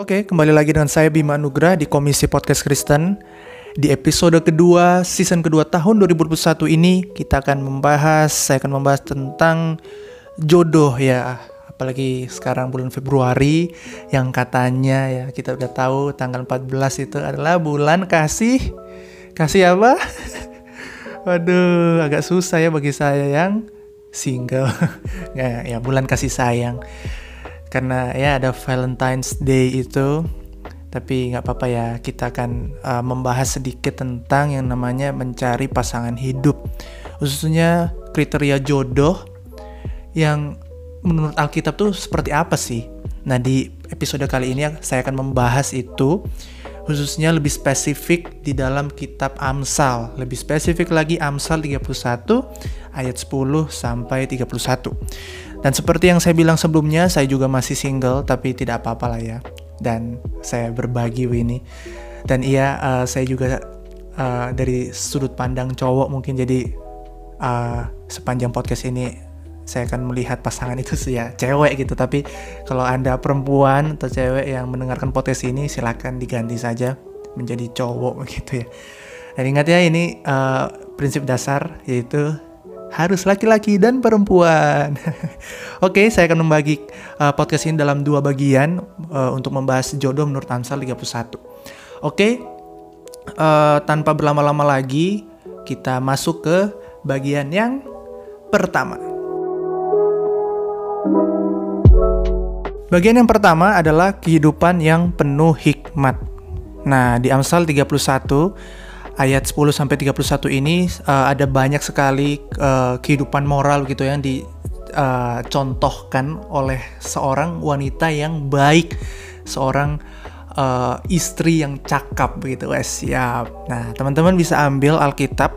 Oke, kembali lagi dengan saya Bima Nugra di Komisi Podcast Kristen. Di episode kedua, season kedua tahun 2021 ini, kita akan membahas, saya akan membahas tentang jodoh ya. Apalagi sekarang bulan Februari, yang katanya ya kita udah tahu tanggal 14 itu adalah bulan kasih. Kasih apa? Waduh, agak susah ya bagi saya yang single. ya, ya bulan kasih sayang karena ya ada Valentine's Day itu tapi nggak apa-apa ya kita akan uh, membahas sedikit tentang yang namanya mencari pasangan hidup. Khususnya kriteria jodoh yang menurut Alkitab tuh seperti apa sih? Nah di episode kali ini saya akan membahas itu khususnya lebih spesifik di dalam kitab Amsal lebih spesifik lagi Amsal 31 ayat 10 sampai 31 dan seperti yang saya bilang sebelumnya, saya juga masih single, tapi tidak apa-apa lah ya. Dan saya berbagi ini. Dan iya, uh, saya juga uh, dari sudut pandang cowok mungkin jadi uh, sepanjang podcast ini saya akan melihat pasangan itu sih ya cewek gitu. Tapi kalau anda perempuan atau cewek yang mendengarkan podcast ini, silahkan diganti saja menjadi cowok gitu ya. Dan ingat ya ini uh, prinsip dasar yaitu harus laki-laki dan perempuan. Oke, saya akan membagi uh, podcast ini dalam dua bagian uh, untuk membahas jodoh menurut Amsal 31. Oke, uh, tanpa berlama-lama lagi, kita masuk ke bagian yang pertama. Bagian yang pertama adalah kehidupan yang penuh hikmat. Nah, di Amsal 31 ayat 10 sampai 31 ini uh, ada banyak sekali uh, kehidupan moral gitu yang dicontohkan uh, oleh seorang wanita yang baik, seorang uh, istri yang cakap begitu guys. Siap. Nah, teman-teman bisa ambil Alkitab,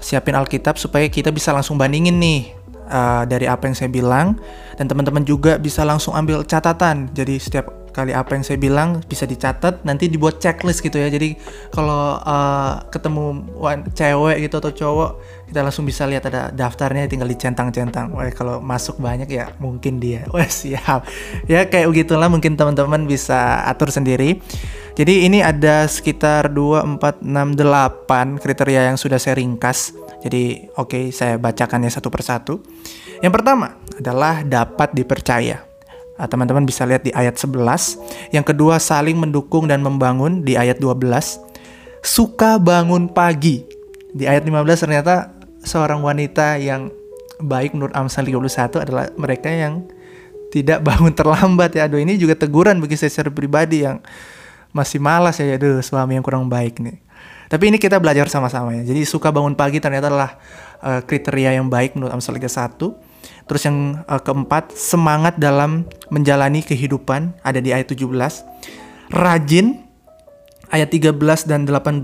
siapin Alkitab supaya kita bisa langsung bandingin nih uh, dari apa yang saya bilang. Dan teman-teman juga bisa langsung ambil catatan. Jadi setiap kali apa yang saya bilang bisa dicatat nanti dibuat checklist gitu ya. Jadi kalau uh, ketemu cewek gitu atau cowok kita langsung bisa lihat ada daftarnya tinggal dicentang-centang. Wah kalau masuk banyak ya mungkin dia. Wah siap. Ya kayak begitulah mungkin teman-teman bisa atur sendiri. Jadi ini ada sekitar 2, 4, 6, 8 kriteria yang sudah saya ringkas jadi oke okay, saya bacakannya satu persatu yang pertama adalah dapat dipercaya Ah, teman-teman bisa lihat di ayat 11. Yang kedua saling mendukung dan membangun di ayat 12. Suka bangun pagi. Di ayat 15 ternyata seorang wanita yang baik menurut Amsal 31 adalah mereka yang tidak bangun terlambat ya. Aduh ini juga teguran bagi saya secara pribadi yang masih malas ya. Aduh suami yang kurang baik nih. Tapi ini kita belajar sama-sama ya. Jadi suka bangun pagi ternyata adalah uh, kriteria yang baik menurut Amsal 31. Terus yang uh, keempat, semangat dalam menjalani kehidupan ada di ayat 17. Rajin ayat 13 dan 18.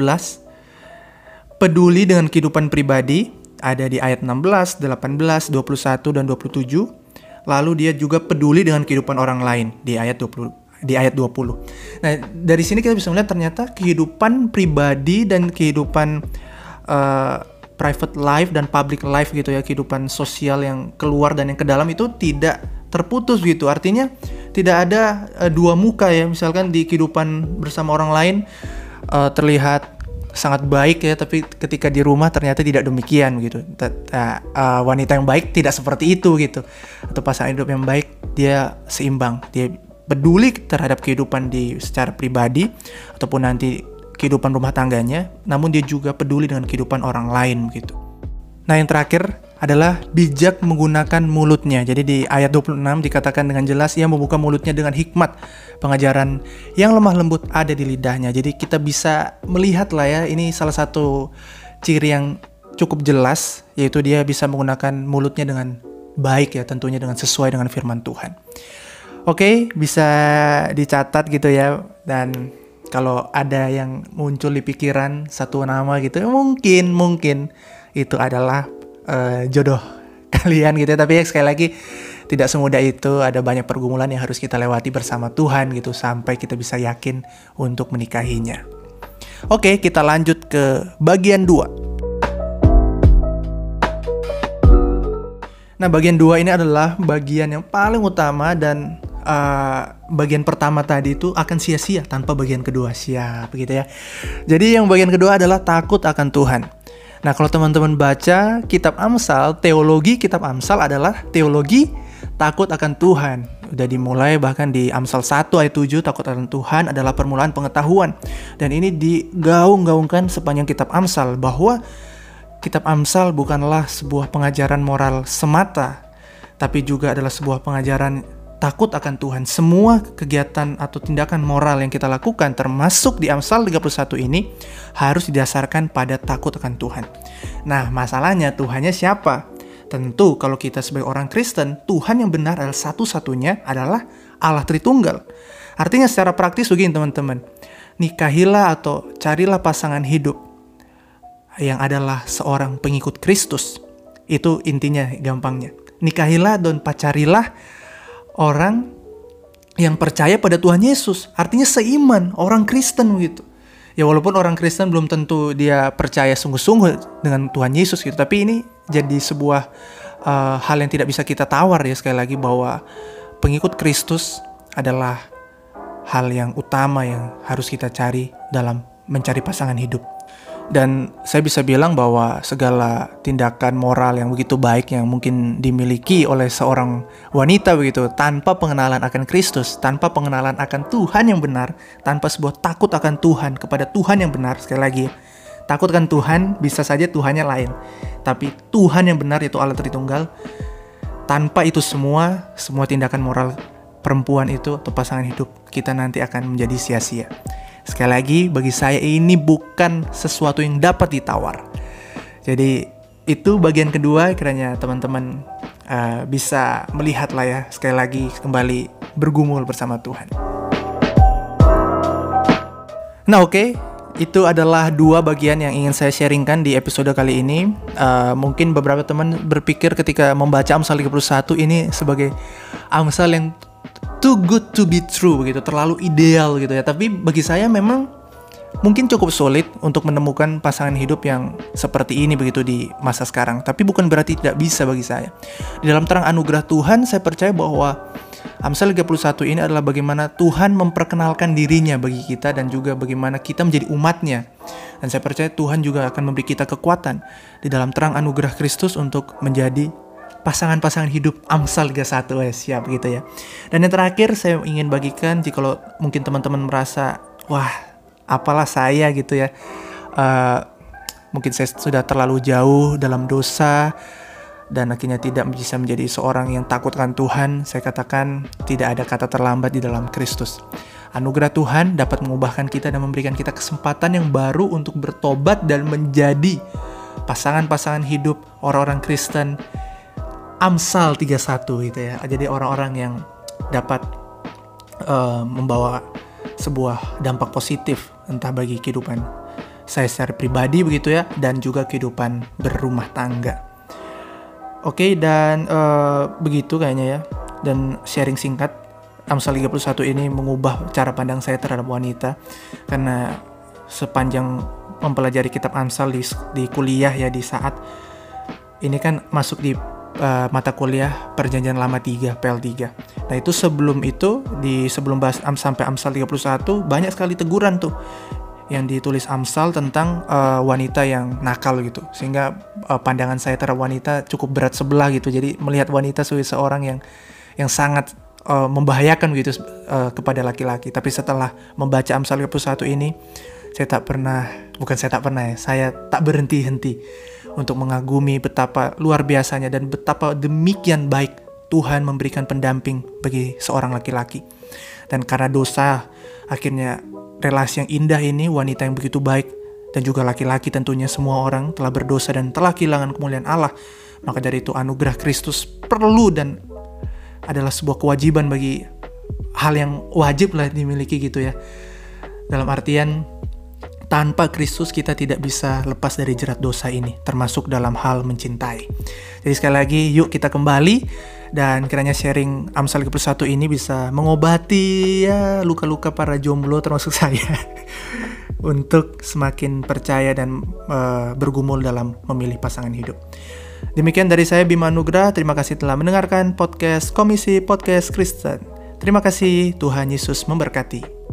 Peduli dengan kehidupan pribadi ada di ayat 16, 18, 21 dan 27. Lalu dia juga peduli dengan kehidupan orang lain di ayat 20 di ayat 20. Nah, dari sini kita bisa melihat ternyata kehidupan pribadi dan kehidupan uh, private life dan public life gitu ya kehidupan sosial yang keluar dan yang ke dalam itu tidak terputus gitu. Artinya tidak ada uh, dua muka ya. Misalkan di kehidupan bersama orang lain uh, terlihat sangat baik ya tapi ketika di rumah ternyata tidak demikian gitu. Uh, uh, wanita yang baik tidak seperti itu gitu. Atau pasangan hidup yang baik dia seimbang dia peduli terhadap kehidupan di secara pribadi ataupun nanti kehidupan rumah tangganya, namun dia juga peduli dengan kehidupan orang lain gitu. Nah, yang terakhir adalah bijak menggunakan mulutnya. Jadi di ayat 26 dikatakan dengan jelas ia membuka mulutnya dengan hikmat. Pengajaran yang lemah lembut ada di lidahnya. Jadi kita bisa melihat lah ya, ini salah satu ciri yang cukup jelas yaitu dia bisa menggunakan mulutnya dengan baik ya tentunya dengan sesuai dengan firman Tuhan. Oke, bisa dicatat gitu ya. Dan kalau ada yang muncul di pikiran satu nama gitu mungkin mungkin itu adalah uh, jodoh kalian gitu ya. tapi ya, sekali lagi tidak semudah itu. Ada banyak pergumulan yang harus kita lewati bersama Tuhan gitu sampai kita bisa yakin untuk menikahinya. Oke kita lanjut ke bagian 2 Nah, bagian dua ini adalah bagian yang paling utama dan uh, bagian pertama tadi itu akan sia-sia tanpa bagian kedua. Siap begitu ya. Jadi yang bagian kedua adalah takut akan Tuhan. Nah, kalau teman-teman baca kitab Amsal, teologi kitab Amsal adalah teologi takut akan Tuhan. Udah dimulai bahkan di Amsal 1 ayat 7 takut akan Tuhan adalah permulaan pengetahuan. Dan ini digaung-gaungkan sepanjang kitab Amsal bahwa kitab Amsal bukanlah sebuah pengajaran moral semata, tapi juga adalah sebuah pengajaran takut akan Tuhan. Semua kegiatan atau tindakan moral yang kita lakukan termasuk di Amsal 31 ini harus didasarkan pada takut akan Tuhan. Nah, masalahnya Tuhannya siapa? Tentu kalau kita sebagai orang Kristen, Tuhan yang benar adalah satu-satunya adalah Allah Tritunggal. Artinya secara praktis begini teman-teman. Nikahilah atau carilah pasangan hidup yang adalah seorang pengikut Kristus. Itu intinya gampangnya. Nikahilah dan pacarilah orang yang percaya pada Tuhan Yesus. Artinya seiman, orang Kristen gitu. Ya walaupun orang Kristen belum tentu dia percaya sungguh-sungguh dengan Tuhan Yesus gitu, tapi ini jadi sebuah uh, hal yang tidak bisa kita tawar ya sekali lagi bahwa pengikut Kristus adalah hal yang utama yang harus kita cari dalam mencari pasangan hidup. Dan saya bisa bilang bahwa segala tindakan moral yang begitu baik yang mungkin dimiliki oleh seorang wanita begitu tanpa pengenalan akan Kristus, tanpa pengenalan akan Tuhan yang benar, tanpa sebuah takut akan Tuhan kepada Tuhan yang benar sekali lagi. Takut akan Tuhan bisa saja Tuhannya lain, tapi Tuhan yang benar yaitu Allah Tritunggal. Tanpa itu semua, semua tindakan moral perempuan itu atau pasangan hidup kita nanti akan menjadi sia-sia. Sekali lagi, bagi saya ini bukan sesuatu yang dapat ditawar. Jadi itu bagian kedua kiranya teman-teman uh, bisa melihat lah ya sekali lagi kembali bergumul bersama Tuhan. Nah oke, okay, itu adalah dua bagian yang ingin saya sharingkan di episode kali ini. Uh, mungkin beberapa teman berpikir ketika membaca Amsal 31 ini sebagai Amsal yang too good to be true begitu, terlalu ideal gitu ya. Tapi bagi saya memang mungkin cukup sulit untuk menemukan pasangan hidup yang seperti ini begitu di masa sekarang. Tapi bukan berarti tidak bisa bagi saya. Di dalam terang anugerah Tuhan, saya percaya bahwa Amsal 31 ini adalah bagaimana Tuhan memperkenalkan dirinya bagi kita dan juga bagaimana kita menjadi umatnya. Dan saya percaya Tuhan juga akan memberi kita kekuatan di dalam terang anugerah Kristus untuk menjadi pasangan-pasangan hidup Amsal 31 ya siap gitu ya. Dan yang terakhir saya ingin bagikan jika mungkin teman-teman merasa wah apalah saya gitu ya. Uh, mungkin saya sudah terlalu jauh dalam dosa dan akhirnya tidak bisa menjadi seorang yang takutkan Tuhan, saya katakan tidak ada kata terlambat di dalam Kristus. Anugerah Tuhan dapat mengubahkan kita dan memberikan kita kesempatan yang baru untuk bertobat dan menjadi pasangan-pasangan hidup orang-orang Kristen Amsal 31 gitu ya. Jadi orang-orang yang dapat uh, membawa sebuah dampak positif entah bagi kehidupan saya secara pribadi begitu ya dan juga kehidupan berumah tangga. Oke dan uh, begitu kayaknya ya. Dan sharing singkat Amsal 31 ini mengubah cara pandang saya terhadap wanita karena sepanjang mempelajari kitab Amsal di, di kuliah ya di saat ini kan masuk di uh, mata kuliah perjanjian lama 3 PL3. Nah, itu sebelum itu di sebelum bahas am, sampai Amsal 31 banyak sekali teguran tuh yang ditulis Amsal tentang uh, wanita yang nakal gitu. Sehingga uh, pandangan saya terhadap wanita cukup berat sebelah gitu. Jadi melihat wanita sebagai seorang yang yang sangat uh, membahayakan gitu uh, kepada laki-laki. Tapi setelah membaca Amsal 31 ini saya tak pernah bukan saya tak pernah ya, saya tak berhenti-henti untuk mengagumi betapa luar biasanya dan betapa demikian baik Tuhan memberikan pendamping bagi seorang laki-laki. Dan karena dosa, akhirnya relasi yang indah ini, wanita yang begitu baik, dan juga laki-laki tentunya semua orang telah berdosa dan telah kehilangan kemuliaan Allah. Maka dari itu anugerah Kristus perlu dan adalah sebuah kewajiban bagi hal yang wajib lah dimiliki gitu ya. Dalam artian tanpa Kristus kita tidak bisa lepas dari jerat dosa ini, termasuk dalam hal mencintai. Jadi sekali lagi, yuk kita kembali dan kiranya sharing Amsal 31 ini bisa mengobati ya luka-luka para jomblo termasuk saya untuk semakin percaya dan uh, bergumul dalam memilih pasangan hidup. Demikian dari saya Bima Nugra, terima kasih telah mendengarkan podcast Komisi Podcast Kristen. Terima kasih, Tuhan Yesus memberkati.